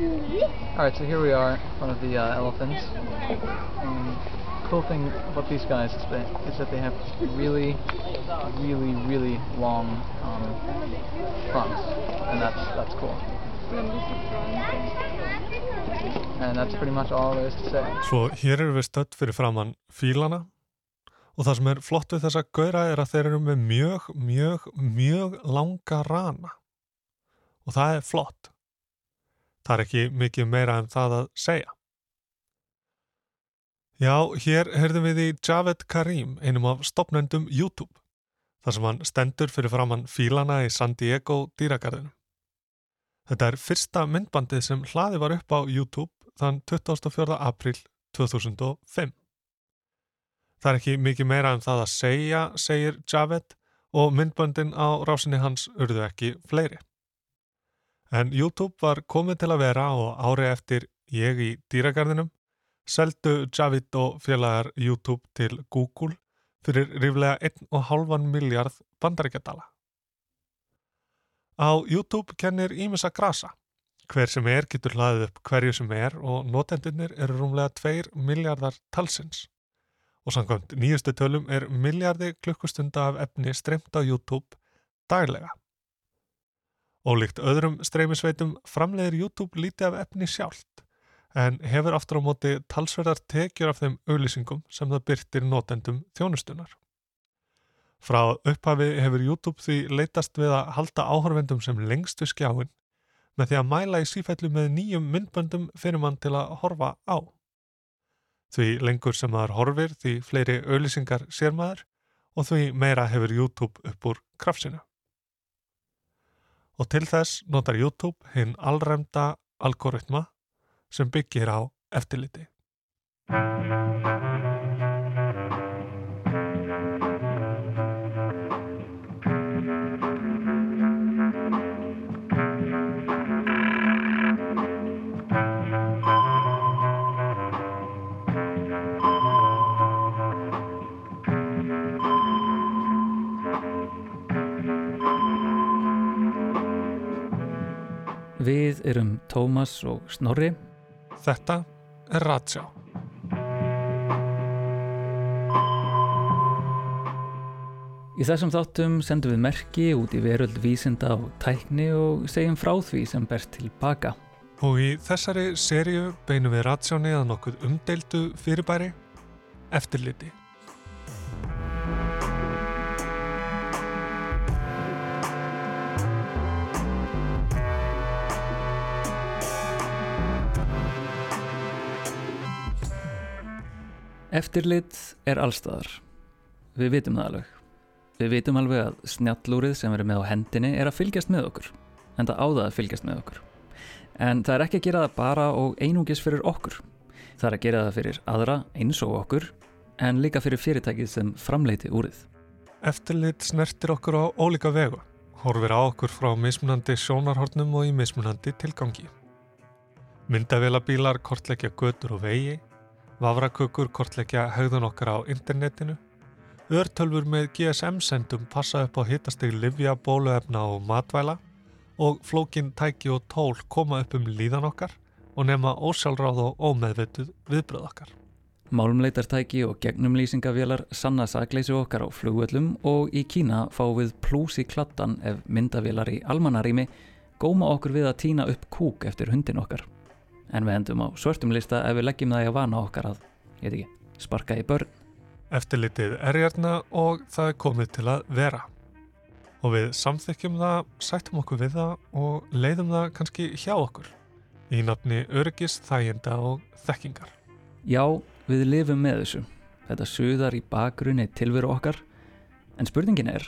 Alright, so here we are front of the uh, elephants. Um, cool thing about these guys is that, is that they have really, really, really long um, fronts, and that's that's cool. And that's pretty much all there is to say. Svo hér eru við stödd fyrir framann fílana og það sem er flott við þessa gauðra er að þeir eru með mjög, mjög, mjög langa rana og það er flott. Það er ekki mikið meira en það að segja. Já, hér heyrðum við í Javed Karim, einum af stopnendum YouTube, þar sem hann stendur fyrir framann fílana í San Diego dýragarðinu. Þetta er fyrsta myndbandið sem hlaði var upp á YouTube þann 24. april 2005. Það er ekki mikið meira en það að segja, segir Javed, og myndbandin á rásinni hans urðu ekki fleiri. En YouTube var komið til að vera og ári eftir ég í dýragarðinum seldu Javid og félagar YouTube til Google fyrir ríflega 1,5 miljard bandaríkjadala. Á YouTube kennir Ímessa grasa. Hver sem er getur hlaðið upp hverju sem er og notendunir eru rúmlega 2 miljardar talsins. Og samkvæmt nýjustu tölum er miljardi klukkustunda af efni streymt á YouTube daglega. Ólíkt öðrum streymisveitum framleiðir YouTube lítið af efni sjálft en hefur aftur á móti talsverðar tekjur af þeim auðlýsingum sem það byrtir notendum þjónustunar. Frá upphafi hefur YouTube því leitast við að halda áhörvendum sem lengst við skjáin með því að mæla í sífællu með nýjum myndböndum fyrir mann til að horfa á. Því lengur sem maður horfir því fleiri auðlýsingar sér maður og því meira hefur YouTube upp úr krafsinu og til þess notar YouTube hinn allræmda algoritma sem byggir á eftirliti. Tómas og Snorri. Þetta er Ratsjá. Í þessum þáttum sendum við merki út í veröld vísinda og tækni og segjum frá því sem berst tilbaka. Og í þessari sériu beinum við Ratsjáni að nokkuð umdeildu fyrirbæri eftirliti. Eftirlit er allstaðar. Við vitum það alveg. Við vitum alveg að snjallúrið sem erum með á hendinni er að fylgjast með okkur. En það áða að fylgjast með okkur. En það er ekki að gera það bara og einungis fyrir okkur. Það er að gera það fyrir aðra eins og okkur, en líka fyrir fyrirtækið sem framleiti úrið. Eftirlit snertir okkur á ólíka vegu. Horfir á okkur frá mismunandi sjónarhornum og í mismunandi tilgangi. Myndavélabílar kortleggja götur og vegi Vafrakökur kortleggja haugðun okkar á internetinu. Örtölfur með GSM-sendum passa upp á hittasteg livja, bóluefna og matvæla og flókin tæki og tól koma upp um líðan okkar og nema ósjálfráð og ómeðvetuð viðbröð okkar. Málumleitartæki og gegnumlýsingavélar sanna sakleysi okkar á flugvöllum og í Kína fá við plús í klattan ef myndavélar í almannarími góma okkur við að týna upp kúk eftir hundin okkar en við endum á svörtum lista ef við leggjum það í að vana okkar að, ég veit ekki, sparka í börn. Eftirlitið er hérna og það er komið til að vera. Og við samþykjum það, sættum okkur við það og leiðum það kannski hjá okkur í nafni öryggis, þæginda og þekkingar. Já, við lifum með þessu. Þetta suðar í bakgrunni tilveru okkar, en spurningin er,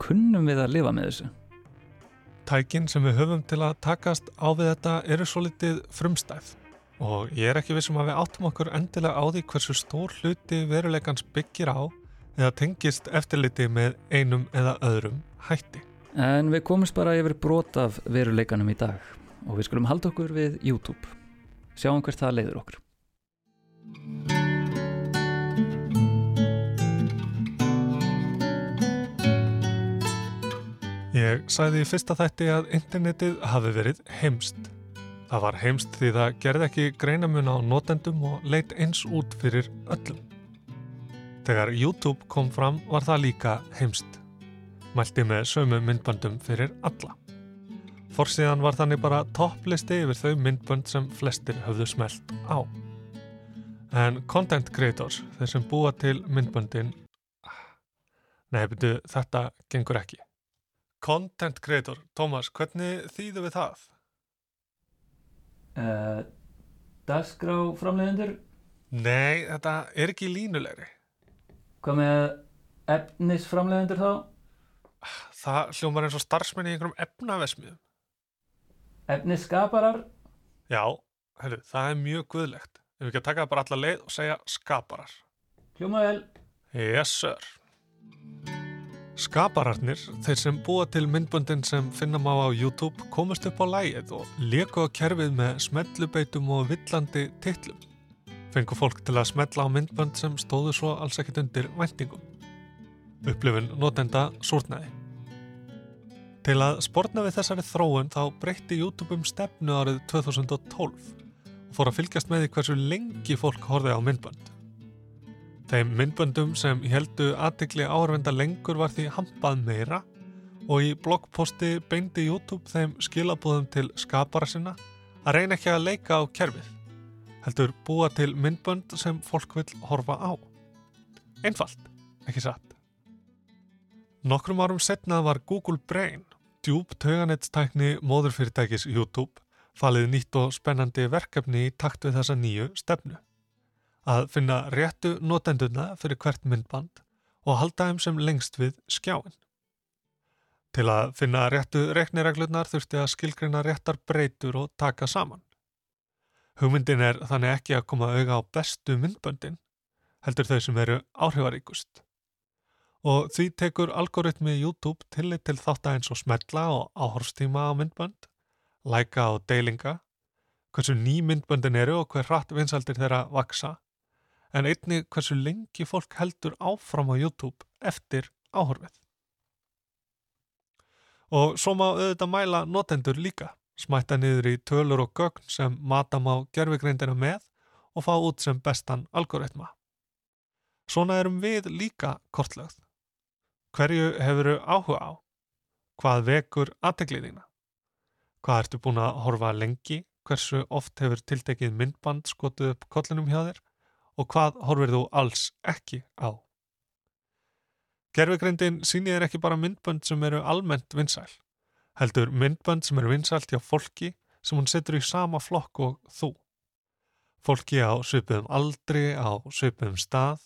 kunnum við að lifa með þessu? Tækin sem við höfum til að takast á við þetta eru svo litið frumstæð og ég er ekki vissum að við áttum okkur endilega á því hversu stór hluti veruleikans byggir á eða tengist eftirliti með einum eða öðrum hætti. En við komumst bara yfir brot af veruleikanum í dag og við skulum halda okkur við YouTube. Sjáum hvert það leiður okkur. Ég sæði í fyrsta þætti að internetið hafi verið heimst. Það var heimst því það gerði ekki greinamun á notendum og leitt eins út fyrir öllum. Þegar YouTube kom fram var það líka heimst. Mælti með sömu myndböndum fyrir alla. Forsíðan var þannig bara topplisti yfir þau myndbönd sem flestir höfðu smelt á. En content creators, þeir sem búa til myndböndin, betur þetta gengur ekki. Content creator, Tómas, hvernig þýðu við það? Uh, Dagskrá framleiðendur Nei, þetta er ekki línulegri. Hvað með efnisframleiðendur þá? Það hljómar eins og starfsmenn í einhverjum efnavesmiðum. Efnisskaparar? Já, hefur, það er mjög guðlegt. Ef við ekki að taka það bara alla leið og segja skaparar. Hljóma vel Yes, sir. Skapararnir, þeir sem búa til myndböndin sem finna má á YouTube, komast upp á lægið og leku á kerfið með smellubeitum og villandi titlum. Fengu fólk til að smetla á myndbönd sem stóðu svo alls ekkit undir væntingum. Upplifun notenda súrnaði. Til að sportna við þessari þróun þá breytti YouTube um stefnu árið 2012 og fór að fylgjast með því hversu lengi fólk horfið á myndbönd. Þeim myndböndum sem heldu aðtikli áhörvenda lengur var því hampað meira og í bloggposti beindi YouTube þeim skilabúðum til skapara sinna að reyna ekki að leika á kerfið, heldur búa til myndbönd sem fólk vil horfa á. Einfalt, ekki satt. Nokkrum árum setna var Google Brain, djúb tauganettstækni móðurfyrirtækis YouTube, falið nýtt og spennandi verkefni í takt við þessa nýju stefnu að finna réttu notenduna fyrir hvert myndband og halda þeim sem lengst við skjáin. Til að finna réttu reiknireglunar þurfti að skilgrina réttar breytur og taka saman. Hugmyndin er þannig ekki að koma auga á bestu myndböndin, heldur þau sem eru áhrifaríkust. Og því tekur algoritmi YouTube tillit til þátt að eins og smetla og áhorstíma á myndbönd, læka og deilinga, hversu ný myndböndin eru og hver hratt vinsaldir þeirra vaksa en einni hversu lengi fólk heldur áfram á YouTube eftir áhorfið. Og svo má auðvitað mæla notendur líka, smætta niður í tölur og gögn sem matam á gerfigreindina með og fá út sem bestan algoritma. Svona erum við líka kortlögð. Hverju hefuru áhuga á? Hvað vekur aðtegliðina? Hvað ertu búin að horfa lengi? Hversu oft hefur tiltekið myndband skotuð upp kollinum hjá þér? Og hvað horfir þú alls ekki á. Gerfegreindin sýnir þér ekki bara myndbönd sem eru almennt vinsæl, heldur myndbönd sem eru vinsælt hjá fólki sem hún setur í sama flokk og þú. Fólki á söpum aldri, á söpum stað,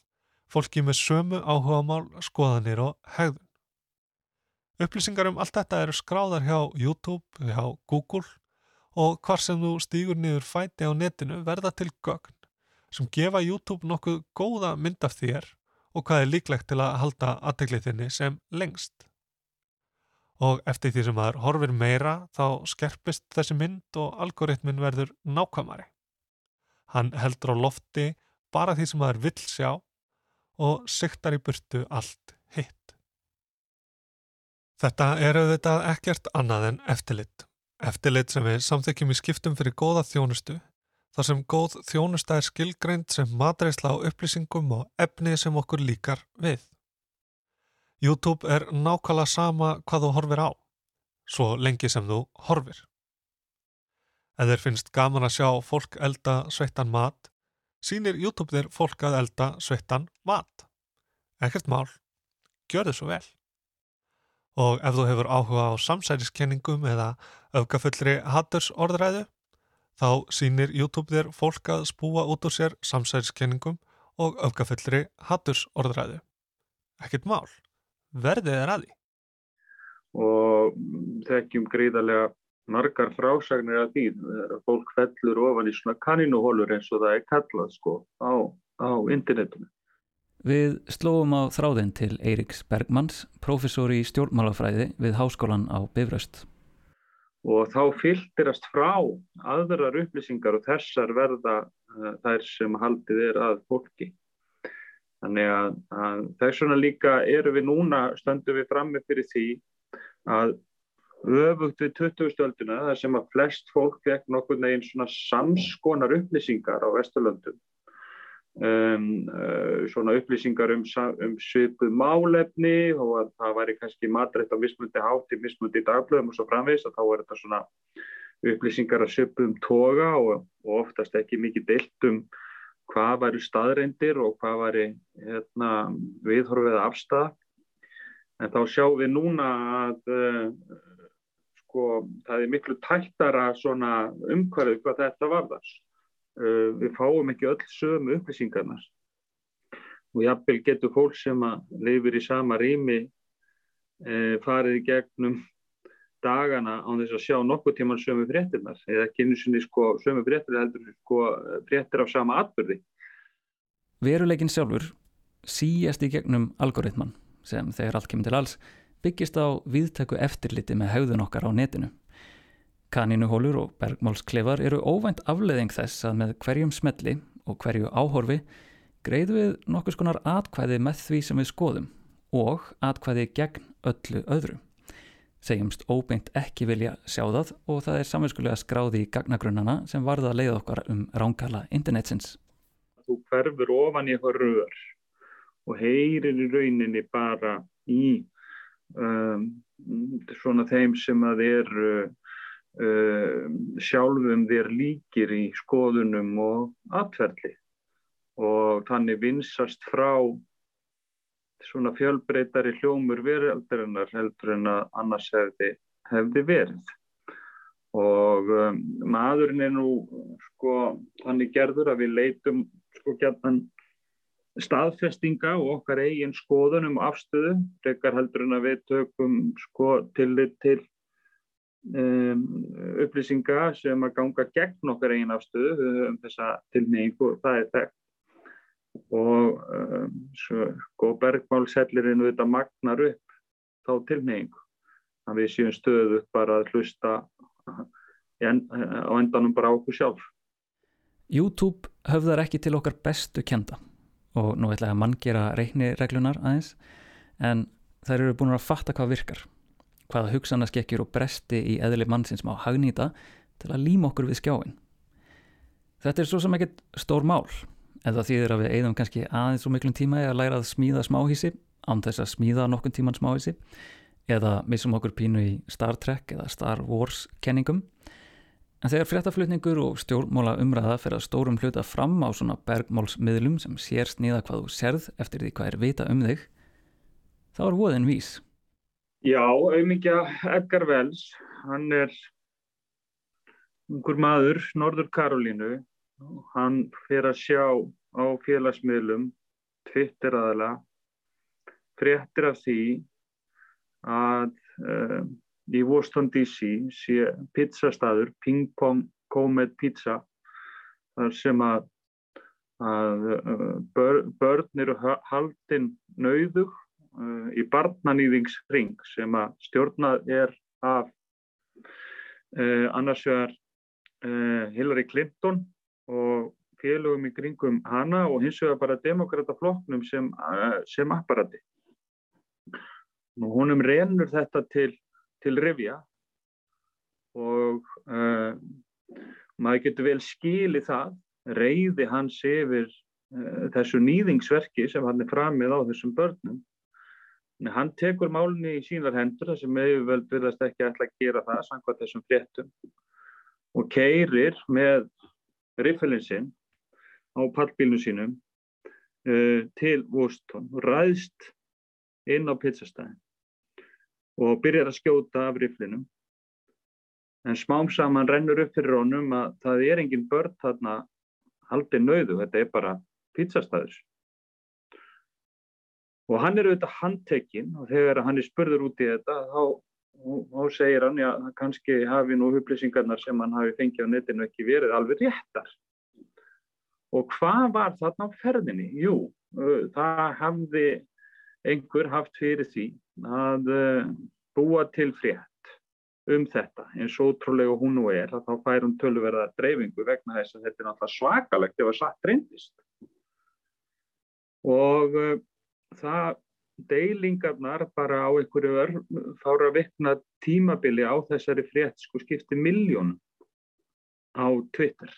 fólki með sömu áhugamál, skoðanir og hegðun. Upplýsingar um allt þetta eru skráðar hjá YouTube, hjá Google og hvar sem þú stýgur niður fæti á netinu verða til gögn sem gefa YouTube nokkuð góða mynd af þér og hvað er líklegt til að halda aðteglið þinni sem lengst. Og eftir því sem maður horfir meira þá skerpist þessi mynd og algoritmin verður nákvæmari. Hann heldur á lofti bara því sem maður vill sjá og siktar í burtu allt hitt. Þetta er auðvitað ekkert annað en eftirlit. Eftirlit sem við samþykjum í skiptum fyrir góða þjónustu þar sem góð þjónusta er skilgreind sem matreysla á upplýsingum og efni sem okkur líkar við. YouTube er nákvæmlega sama hvað þú horfir á, svo lengi sem þú horfir. Ef þeir finnst gaman að sjá fólk elda sveittan mat, sínir YouTube þér fólk að elda sveittan mat. Ekkert mál, gjör þið svo vel. Og ef þú hefur áhuga á samsæriskenningum eða öfgafullri hattursorðræðu, Þá sínir YouTube þér fólk að spúa út úr sér samsæðiskenningum og öfgafellri hattursorðræðu. Ekkert mál. Verðið er aði. Og þekkjum gríðarlega margar frásagnir af því. Fólk fellur ofan í svona kaninuhólur eins og það er kallað sko á, á internetinu. Við slóum á þráðin til Eiriks Bergmanns, professor í stjórnmálafræði við Háskólan á Bifröst og þá fylgdirast frá aðrar upplýsingar og þessar verða uh, þær sem haldið er að fólki. Þannig að, að þess vegna líka eru við núna, stöndum við frammi fyrir því að öfugt við 20. stölduna þar sem að flest fólk fekk nokkur neginn svona samskonar upplýsingar á Vesturlöndum um, uh, svona upplýsingar um, um svipuð málefni og að það væri kannski matrætt á mismundi hátti, mismundi dagblöðum og svo framvegis að þá er þetta svona upplýsingar að svipuðum toga og, og oftast ekki mikið deilt um hvað væri staðreindir og hvað væri hérna, viðhorfið afstæða en þá sjáum við núna að uh, sko, það er miklu tættara umhverfið hvað þetta varðar. uh, við fáum ekki öll sömu upplýsingarnar og jafnvel getur fólk sem að lifir í sama rými uh, farið í gegnum dagana á þess að sjá nokkuð tíman sömu fréttirnar eða ekki einu sinni sko sömu fréttir heldur sko fréttir af sama atbyrði. Veruleikin sjálfur síjast í gegnum algoritman sem þegar allt kemur til alls byggist á viðtæku eftirliti með haugðun okkar á netinu. Kanínuhólur og bergmálsklefar eru óvænt afleðing þess að með hverjum smelli og hverju áhorfi greiðu við nokkus konar atkvæði með því sem við skoðum og atkvæði gegn öllu öðru segjumst óbeint ekki vilja sjá það og það er samvinskulega skráði í gagnagrunnana sem varða að leiða okkar um ránkala internetsins. Þú hverfur ofan í rör og heyrir í rauninni bara í um, svona þeim sem að er uh, sjálfum þér líkir í skoðunum og atverðli og þannig vinsast frá svona fjölbreytari hljómur veraldarinnar heldur en að annars hefði, hefði verið. Og um, maðurinn er nú sko hann er gerður að við leitum sko gætan staðfestinga og okkar eigin skoðunum afstöðu, rekar heldur en að við tökum sko tillit til um, upplýsinga sem að ganga gegn okkar eigin afstöðu um þessa tilneyingu og það er þekkt. Og um, sko bergmálsellirinn þetta magnar upp þá tilneyingu að við séum stöðu bara að hlusta en, á endanum bara okkur sjálf. YouTube höfðar ekki til okkar bestu kenda og nú ætla ég að mann gera reiknireglunar aðeins en þær eru búin að fatta hvað virkar hvaða hugsanaskekkjur og bresti í eðli mannsins má hagnýta til að líma okkur við skjáin Þetta er svo sem ekkert stór mál en það þýðir að við eigðum kannski aðeins svo miklum tíma að læra að smíða smáhísi án þess að smíða nokkun tíman smáhísi eða missum okkur pínu í Star Trek eða Star Wars kenningum. En þegar fréttaflutningur og stjórnmála umræða fyrir að stórum hluta fram á svona bergmálsmiðlum sem sér sníða hvað þú serð eftir því hvað er vita um þig þá er voðin vís Já, auðmyggja Edgar Wells hann er einhver maður, Norður Karolínu. Hann fyrir að sjá á félagsmiðlum Twitter aðalega fréttir af því að uh, í Washington DC sé pizzastaður Ping Pong Comet Pizza þar sem að, að uh, bör, börn eru haldinn nauðug uh, í barnanýðingsring sem að stjórnað er af annars vegar Hillary Clinton og félögum í kringum hana og hins vegar bara demokrataflokknum sem, eh, sem apparati. Nú honum reynur þetta til, til revja og uh, maður getur vel skilið það, reyði hans yfir uh, þessu nýðingsverki sem hann er framið á þessum börnum. En hann tekur málunni í sínar hendur, það sem auðvöld virðast ekki alltaf að gera það, sangvað þessum fréttum, og keirir með riffilinn sinn á pallbílnu sínum uh, til Washington og ræðst inn á pizzastæðin og byrjar að skjóta af rifflinum. En smám saman rennur upp fyrir honum að það er engin börn þarna haldið nauðu, þetta er bara pizzastæðis og hann er auðvitað handtekinn og þegar hann er spurður út í þetta þá þá segir hann, já, kannski hafi nú upplýsingarnar sem hann hafi fengið á netinu ekki verið alveg réttar. Og hvað var þarna á ferðinni? Jú, það hafði einhver haft fyrir því að búa til frétt um þetta, eins og ótrúlega hún nú er, þá fær hún tölverða dreifingu vegna þess að þetta er náttúrulega svakalegt ef að satt reyndist. Og uh, það deilingarnar bara á einhverju fára vikna tímabili á þessari frétt sko skipti miljón á Twitter.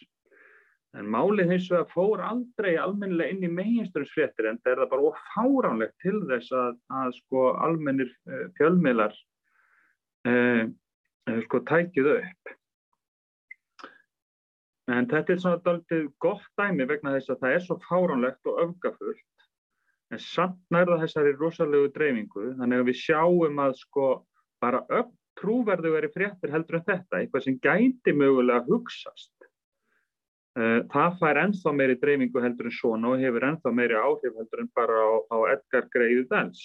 En málið hins vegar fór aldrei almennilega inn í meginströmsfréttir en það er það bara ofáránlegt til þess að, að sko almennir uh, fjölmiðlar uh, uh, sko tækjuð upp. En þetta er svona doldið gott dæmi vegna þess að það er svo fáránlegt og öfgafullt en samt nærða þessari rosalegu dreifingu þannig að við sjáum að sko bara upp trúverðu verið fréttir heldur en þetta, eitthvað sem gæti mögulega hugsast. Eh, það fær ennþá meiri dreifingu heldur en svona og hefur ennþá meiri áhrif heldur en bara á, á Edgar Greiðu Dans.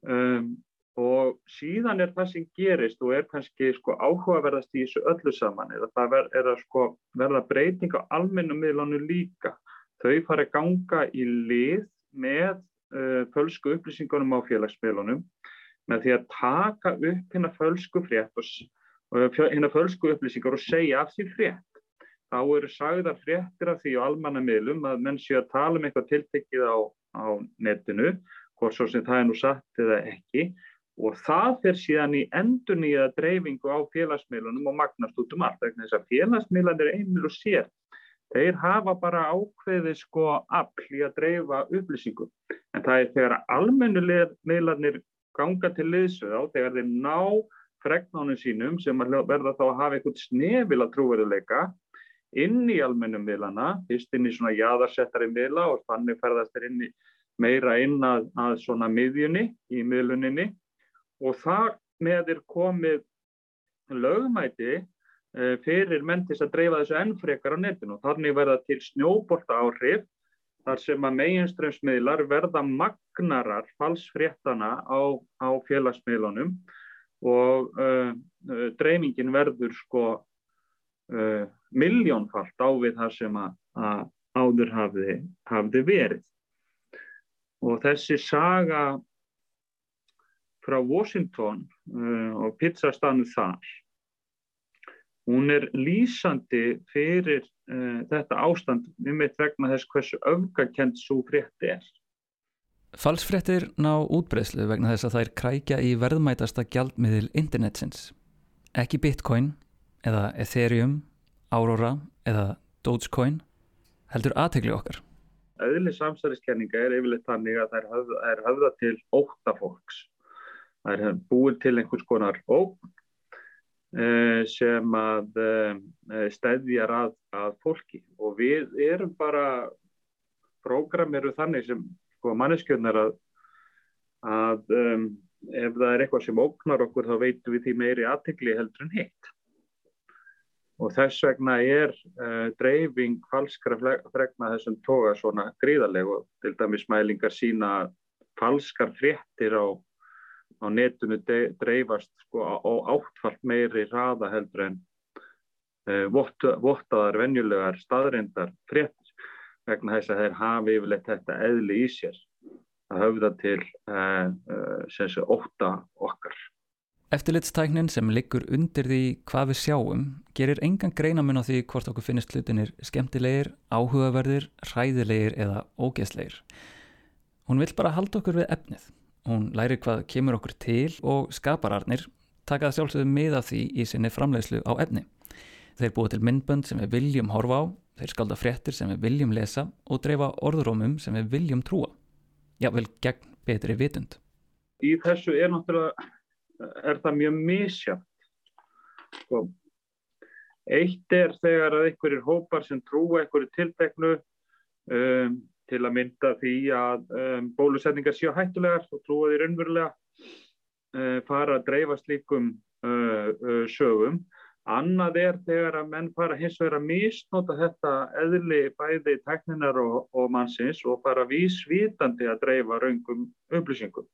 Um, og síðan er það sem gerist og er kannski sko áhugaverðast í þessu öllu saman eða það ver, er að sko verða breyting á almennum miðlanu líka. Þau fara að ganga í lið með uh, fölsku upplýsingunum á félagsmiðlunum með því að taka upp hérna fölsku frétt og, hérna fölsku upplýsingar og segja af því frétt. Þá eru sagðar fréttir af því á almanna miðlum að menn séu að tala um eitthvað tiltekkið á, á netinu, hvort svo sem það er nú satt eða ekki og það fyrir síðan í endur nýja dreifingu á félagsmiðlunum og magnast út um allt. Þess að félagsmiðlan er einmil og sér. Þeir hafa bara ákveðið sko afl í að dreifa upplýsingum. En það er þegar almennulegmiðlanir ganga til liðsöð á þegar þeir ná fregnánum sínum sem verða þá að hafa eitthvað snefil að trúverðuleika inn í almennum miðlana, fyrst inn í svona jæðarsettari miðla og þannig ferðast þeir inn í, meira inn að, að svona miðjunni í miðluninni og það með er komið lögmæti fyrir menn til að dreifa þessu ennfrekar á netinu og þannig verða til snjóbolta áhrif þar sem að meginströmsmiðlar verða magnarar falsfréttana á, á félagsmiðlunum og uh, uh, dreifingin verður sko uh, miljónfalt á við það sem að, að áður hafði, hafði verið. Og þessi saga frá Washington og pizzastanu þar hún er lýsandi fyrir uh, þetta ástand um eitt vegna þess hversu öfgakent svo frétt er. Falsfréttir ná útbreyslu vegna þess að það er krækja í verðmætasta gjaldmiðil internetsins. Ekki bitcoin eða ethereum, aurora eða dogecoin heldur aðtegli okkar. Öðli samsæriskenninga er yfirleitt þannig að það er höfða, er höfða til óta fólks. Það er búin til einhvers konar Eh, sem að eh, stæðjar að, að fólki. Og við erum bara prógram eru þannig sem sko, manneskjörnar að, að um, ef það er eitthvað sem óknar okkur þá veitum við því meiri aðtikli heldur en hitt. Og þess vegna er uh, dreifing falskra fregna þessum toga svona gríðarleg og til dæmis mælingar sína falskar fréttir á á netinu dreifast sko á áttfalt meiri hraða heldur en uh, vottaðar venjulegar staðrindar fréttis vegna þess að þeir hafi yfirleitt þetta eðli í sér að höfða til uh, uh, ótta okkar. Eftirlitstæknin sem liggur undir því hvað við sjáum gerir engan greinamun á því hvort okkur finnist hlutinir skemmtilegir, áhugaverðir, hræðilegir eða ógeðslegir. Hún vil bara halda okkur við efnið Hún læri hvað kemur okkur til og skapararnir takaða sjálfsögðu miða því í sinni framleiðslu á efni. Þeir búið til myndbönd sem við viljum horfa á, þeir skalda fréttir sem við viljum lesa og dreifa orðrómum sem við viljum trúa. Já, vel gegn betri vitund. Í þessu er náttúrulega, er það mjög misjátt. Sko, eitt er þegar að einhverjir hópar sem trúa einhverju tilteknu um, til að mynda því að um, bólusetningar séu hættulegar og trúa því raunverulega uh, fara að dreifa slíkum uh, uh, sögum. Annað er þegar að menn fara hins vegar að misnota þetta eðli bæði tekninar og, og mannsins og fara vísvítandi að dreifa raungum upplýsingum.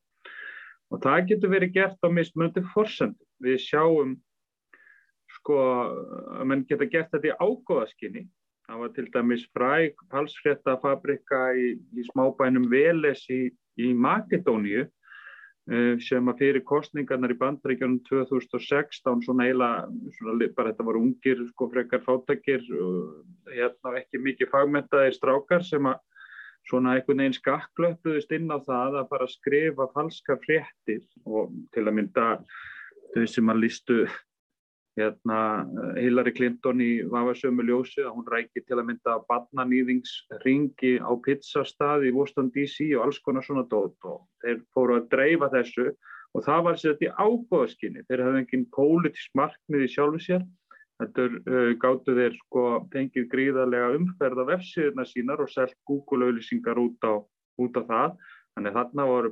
Og það getur verið gert á mismundi fórsend. Við sjáum sko að menn geta gert þetta í ágóðaskinni Það var til dæmis fræk falsfréttafabrika í, í smábænum Veles í, í Makedóníu uh, sem að fyrir kostningarnar í bandreikjunum 2016 svona eiginlega, svona, bara þetta voru ungir sko frekar fátakir og hérna ekki mikið fagmentaðir strákar sem að svona einhvern veginn skakklöpuðust inn á það að fara að skrifa falska fréttir og til að mynda þau sem að listu hérna Hillary Clinton í vafasömu ljósi að hún rækir til að mynda badnanýðingsringi á pizzastað í Washington DC og alls konar svona dót og þeir fóru að dreifa þessu og það var sér þetta í ágóðaskinni þeir hafði enginn pólitísk markmið í sjálfu sér. Þetta uh, gáttu þeir sko tengið gríðarlega umferð af F-síðuna sínar og selgt Google-auðlýsingar út, út á það. Þannig þarna var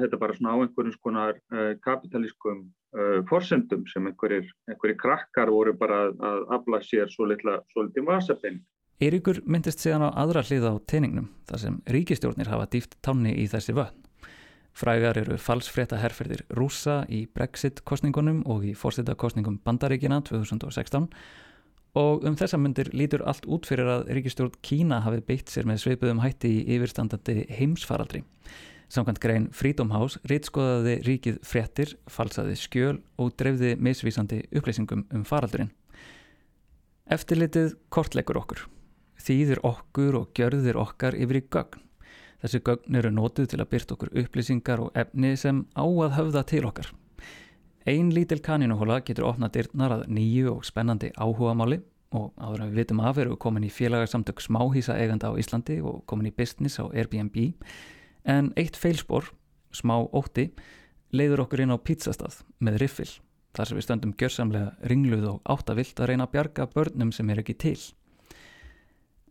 þetta bara svona á einhverjum skonar uh, kapitalískum uh, forsendum sem einhverjir, einhverjir krakkar voru bara að afla sér svo litið vasapinn. Eiríkur myndist síðan á aðra hliða á teiningnum þar sem ríkistjórnir hafa dýft tanni í þessi völd. Frægar eru falsfrétta herrferðir rúsa í Brexit-kostningunum og í fórstættakostningum Bandaríkina 2016 og um þessa myndir lítur allt út fyrir að ríkistjórn Kína hafi beitt sér með sveipuðum hætti í yfirstandandi heimsfaraldri. Samkvæmt grein Freedom House rítskoðaði ríkið fréttir, falsaði skjöl og drefði misvísandi upplýsingum um faraldurinn. Eftirlitið kortleikur okkur. Þýðir okkur og gjörðir okkar yfir í gögn. Þessi gögn eru nótið til að byrta okkur upplýsingar og efni sem á að höfða til okkar. Einn lítil kaninuhóla getur opnað dyrtnar að nýju og spennandi áhugamáli og áður en við vitum af eru komin í félagarsamtök smáhísa eiganda á Íslandi og komin í business á Airbnb En eitt feilspor, smá ótti, leiður okkur inn á pizzastað með riffil þar sem við stöndum gjörsamlega ringluð og áttavilt að reyna að bjarga börnum sem er ekki til.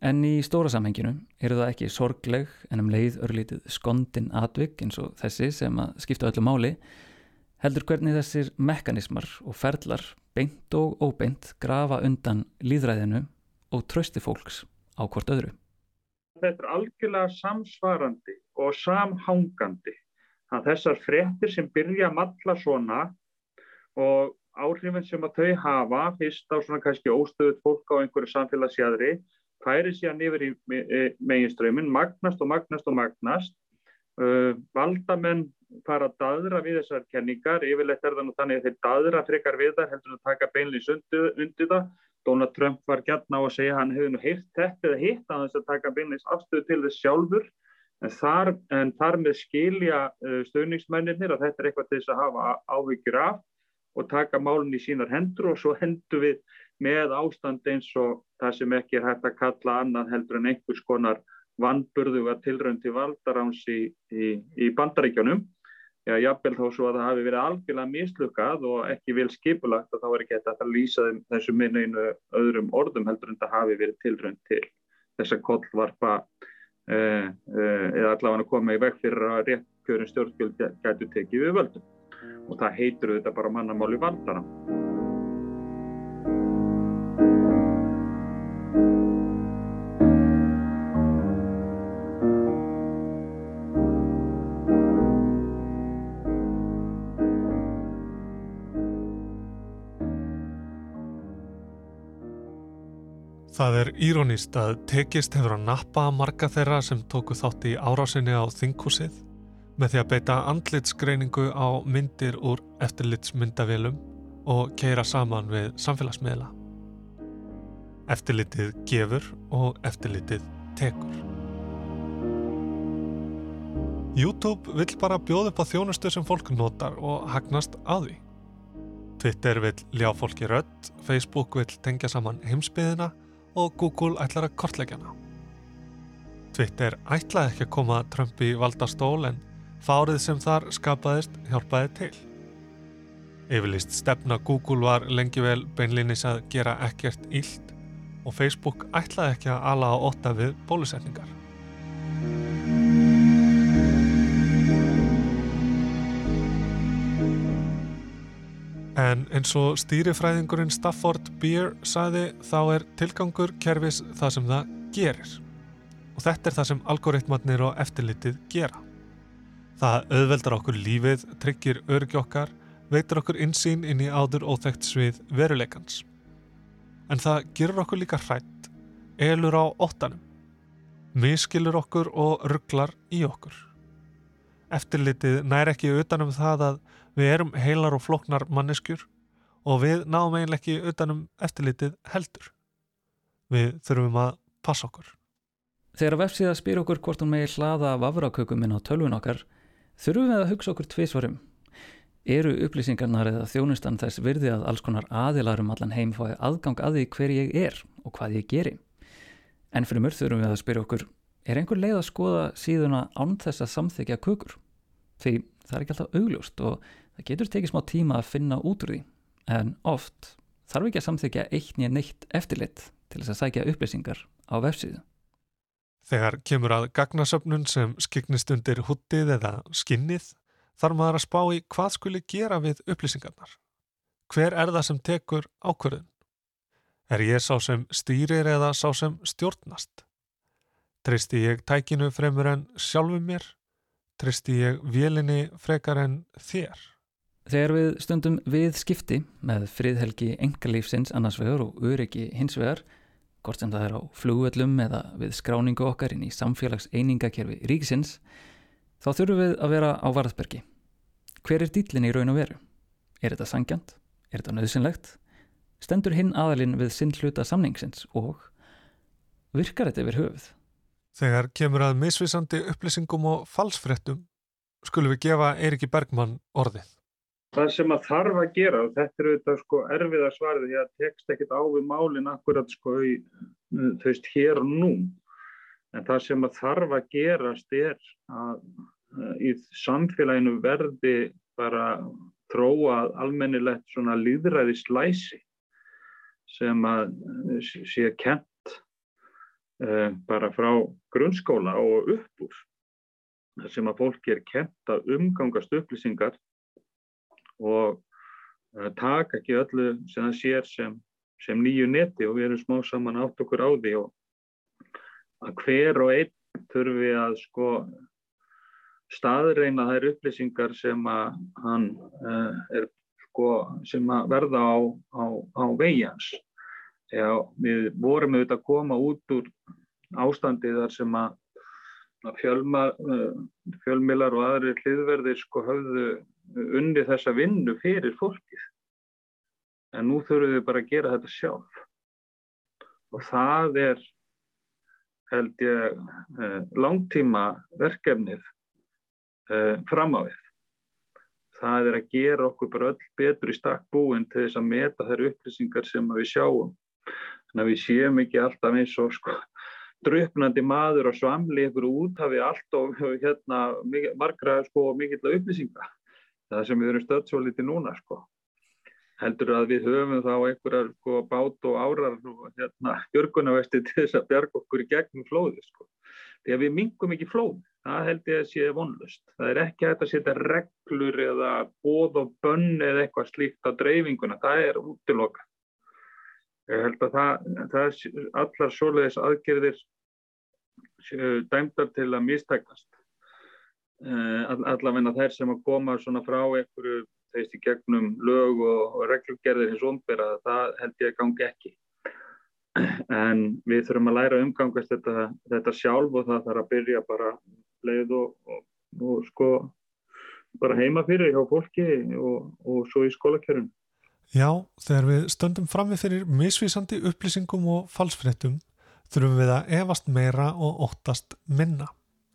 En í stóra samhenginu eru það ekki sorgleg en um leið örlítið skondin atvik eins og þessi sem að skipta öllu máli heldur hvernig þessir mekanismar og ferlar beint og óbeint grafa undan líðræðinu og trösti fólks á hvort öðru. Þetta er algjörlega samsvarandi og samhangandi. Það þessar frettir sem byrja að matla svona og áhrifin sem að þau hafa, fyrst á svona kannski óstöðut fólk á einhverju samfélagsjæðri, færi síðan yfir í meginströmmin, magnast og magnast og magnast. Uh, valdamenn fara að dadra við þessar kenningar, yfirleitt er það nú þannig að þeir dadra frekar við það heldur að taka beinleins undir það. Donald Trump var gætna á að segja hann hefði nú heilt þetta eða hitt að þess að taka beinleins afstöðu til þess sjálfur En þar, en þar með skilja uh, stöðningsmennir að þetta er eitthvað til þess að hafa áhyggjur af og taka málun í sínar hendur og svo hendur við með ástand eins og það sem ekki er hægt að kalla annað heldur en einhvers konar vannburðu að tilröndi valdaráns í, í, í bandaríkjónum. Já, jábel þó svo að það hafi verið algjörlega mislukað og ekki vel skipulagt og þá er ekki þetta að lýsa þessu minna einu öðrum orðum heldur en það hafi verið tilrönd til þess að kollvarpa Eh, eh, eða allavega að koma í veg fyrir að réttkjörin stjórnskjöld gætu tekið við völdum og það heitur þetta bara mannamáli valdara. Það er írónist að tekist hefur að nappa marga þeirra sem tóku þátt í árásinni á þinghúsið með því að beita andlitsgreiningu á myndir úr eftirlitsmyndavélum og keira saman við samfélagsmiðla. Eftirlitið gefur og eftirlitið tekur. YouTube vill bara bjóða upp á þjónustu sem fólk notar og hagnast á því. Twitter vill ljá fólki rött, Facebook vill tengja saman heimsbyðina og Google ætlar að kortleggja hana. Twitter ætlaði ekki að koma Trump í valdastól en fárið sem þar skapaðist hjálpaði til. Yfirlist stefna Google var lengi vel beinlinis að gera ekkert íld og Facebook ætlaði ekki að ala á åtta við bólusetningar. En eins og stýrifræðingurinn Stafford Beer saði þá er tilgangur kerfis það sem það gerir. Og þetta er það sem algoritmatnir og eftirlitið gera. Það auðveldar okkur lífið, tryggir örgi okkar, veitur okkur insýn inn í áður óþægt svið veruleikans. En það gerur okkur líka hrætt, elur á óttanum, miskilur okkur og rugglar í okkur. Eftirlitið nær ekki utanum það að Við erum heilar og floknar manneskjur og við náum eiginlega ekki utanum eftirlitið heldur. Við þurfum að passa okkur. Þegar vefsíða spyr okkur hvort hún megi hlaða vafrakökum inn á tölvun okkar, þurfum við að hugsa okkur tvísvarum. Eru upplýsingarnar eða þjónustan þess virði að alls konar aðilarum allan heim fái aðgang að því hver ég er og hvað ég geri? En fyrir mörg þurfum við að spyrja okkur, er einhver leið að skoða síðuna án þess að samþykja kukur? Því það er ekki alltaf augljóst og það getur tekið smá tíma að finna út úr því, en oft þarf ekki að samþykja eitt nýja neitt eftirlit til þess að sækja upplýsingar á vefsíðu. Þegar kemur að gagnasöfnun sem skiknist undir huttið eða skinnið þarf maður að spá í hvað skuli gera við upplýsingarnar. Hver er það sem tekur ákverðin? Er ég sá sem stýrir eða sá sem stjórnast? Tristi ég tækinu fremur en sjálfu mér? Tristi ég vélinni frekar en þér? Þegar við stundum við skipti með friðhelgi engalífsins annars vegar og öryggi hins vegar hvort sem það er á flugvöllum eða við skráningu okkar inn í samfélags einingakerfi ríkisins, þá þurfum við að vera á varðbergi. Hver er dýllin í raun og veru? Er þetta sangjant? Er þetta nöðsynlegt? Stendur hinn aðalinn við sinn hluta samningsins og virkar þetta yfir höfuð? Þegar kemur að misvisandi upplýsingum og falsfrettum, skulum við gefa Eiriki Bergmann orðið. Það sem að þarf að gera, og þetta er auðvitað sko erfiða svarið því að tekst ekkit á við málinn akkurat sko í, þú veist, hér og nú. En það sem að þarf að gerast er að í samfélaginu verði bara þróað almennilegt svona líðræði slæsi sem að sé kent bara frá grunnskóla og upp úr. Það sem að fólki er kent að umgangast upplýsingar og uh, taka ekki öllu sem það sér sem, sem nýju neti og við erum smá saman átt okkur á því og að hver og einn þurfi að sko staðreina þær upplýsingar sem að hann uh, er sko sem að verða á, á, á veigjans. Já, við vorum auðvitað að koma út úr ástandið þar sem að fjölma, uh, fjölmilar og aðri hliðverðir sko höfðu unni þessa vinnu fyrir fólkið. En nú þurfum við bara að gera þetta sjálf. Og það er, held ég, eh, langtíma verkefnið eh, fram á við. Það er að gera okkur bara öll betur í stakk búin til þess að meta þær upplýsingar sem við sjáum. Þannig að við séum ekki alltaf eins og sko drupnandi maður og svamli ykkur út hafið allt og hérna margra sko mikill upplýsinga það sem við erum stödd svo litið núna sko. heldur að við höfum þá einhverjar sko, bát og árar og hérna, björgunavesti til þess að bjarga okkur í gegnum flóði sko. því að við mingum ekki flóð það held ég að sé vonlust það er ekki að setja reglur eða bóð og bönn eða eitthvað slíkt á dreifinguna, það er útiloka ég held að það, það allar svoleiðis aðgerðir dæmdar til að mistækast Eh, allavegna þær sem að koma svona frá einhverju þeist í gegnum lög og, og regluggerðir hins ombera, það held ég að gangi ekki. En við þurfum að læra umgangast þetta, þetta sjálf og það þarf að byrja bara leið og, og, og sko bara heima fyrir hjá fólki og svo í skólakjörun Já, þegar við stöndum fram við fyrir misvísandi upplýsingum og falsfrettum þurfum við að efast meira og óttast minna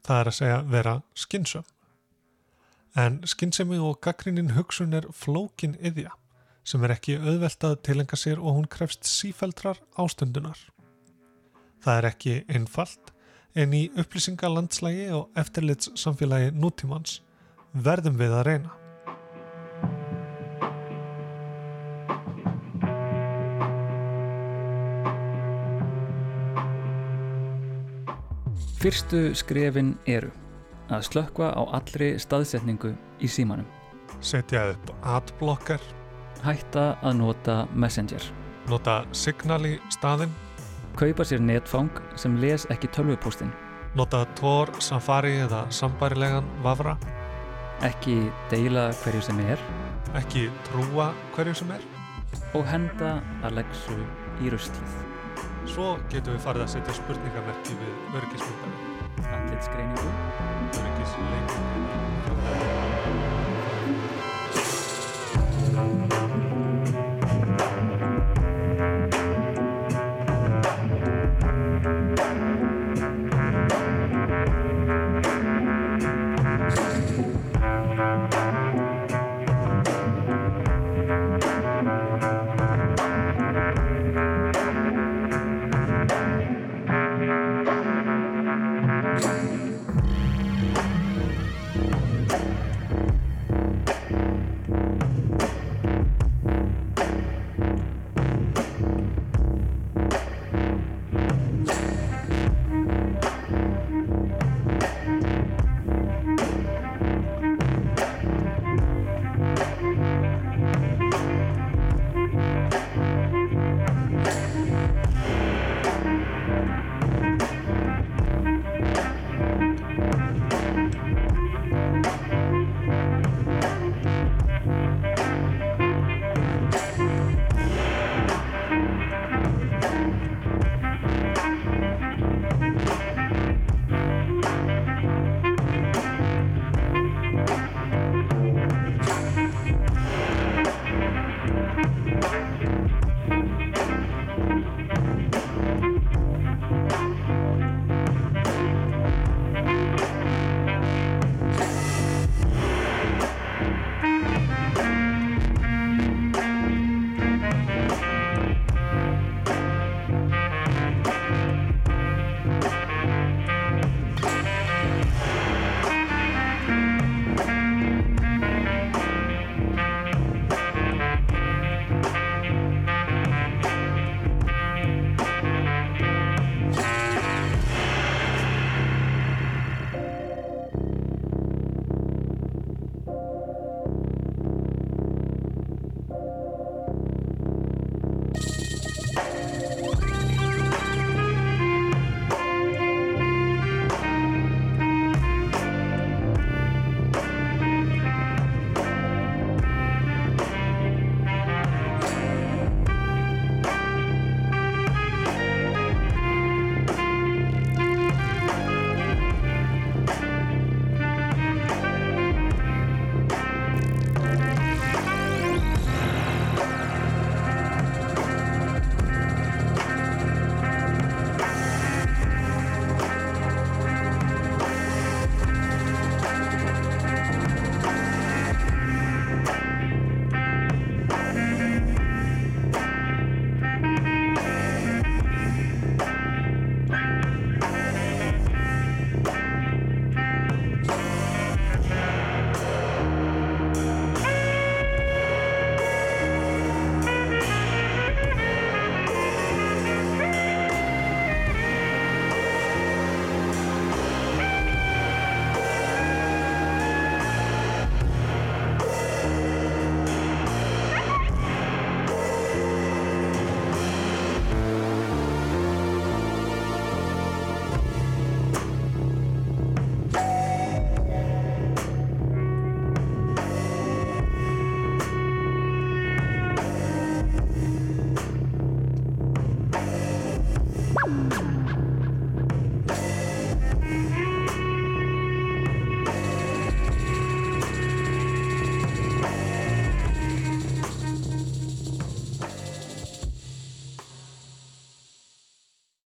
það er að segja vera skynsum. En skynsemi og gaggrinnin hugsun er flókin yðja sem er ekki auðveltað tilenga sér og hún krefst sífældrar ástundunar. Það er ekki einfalt en í upplýsingalandslægi og eftirlits samfélagi nútímans verðum við að reyna. Fyrstu skrefin eru að slökka á allri staðsetningu í símanum. Setja upp adblocker. Hætta að nota Messenger. Nota Signal í staðin. Kaupa sér netfang sem les ekki tölvupústin. Nota Tor, Safari eða sambarilegan Vavra. Ekki deila hverju sem er. Ekki trúa hverju sem er. Og henda Alexu í rustlið. Svo getum við farið að setja spurningamerki við örgismyndaði. Andlitsgreiningu. Örgisleikum.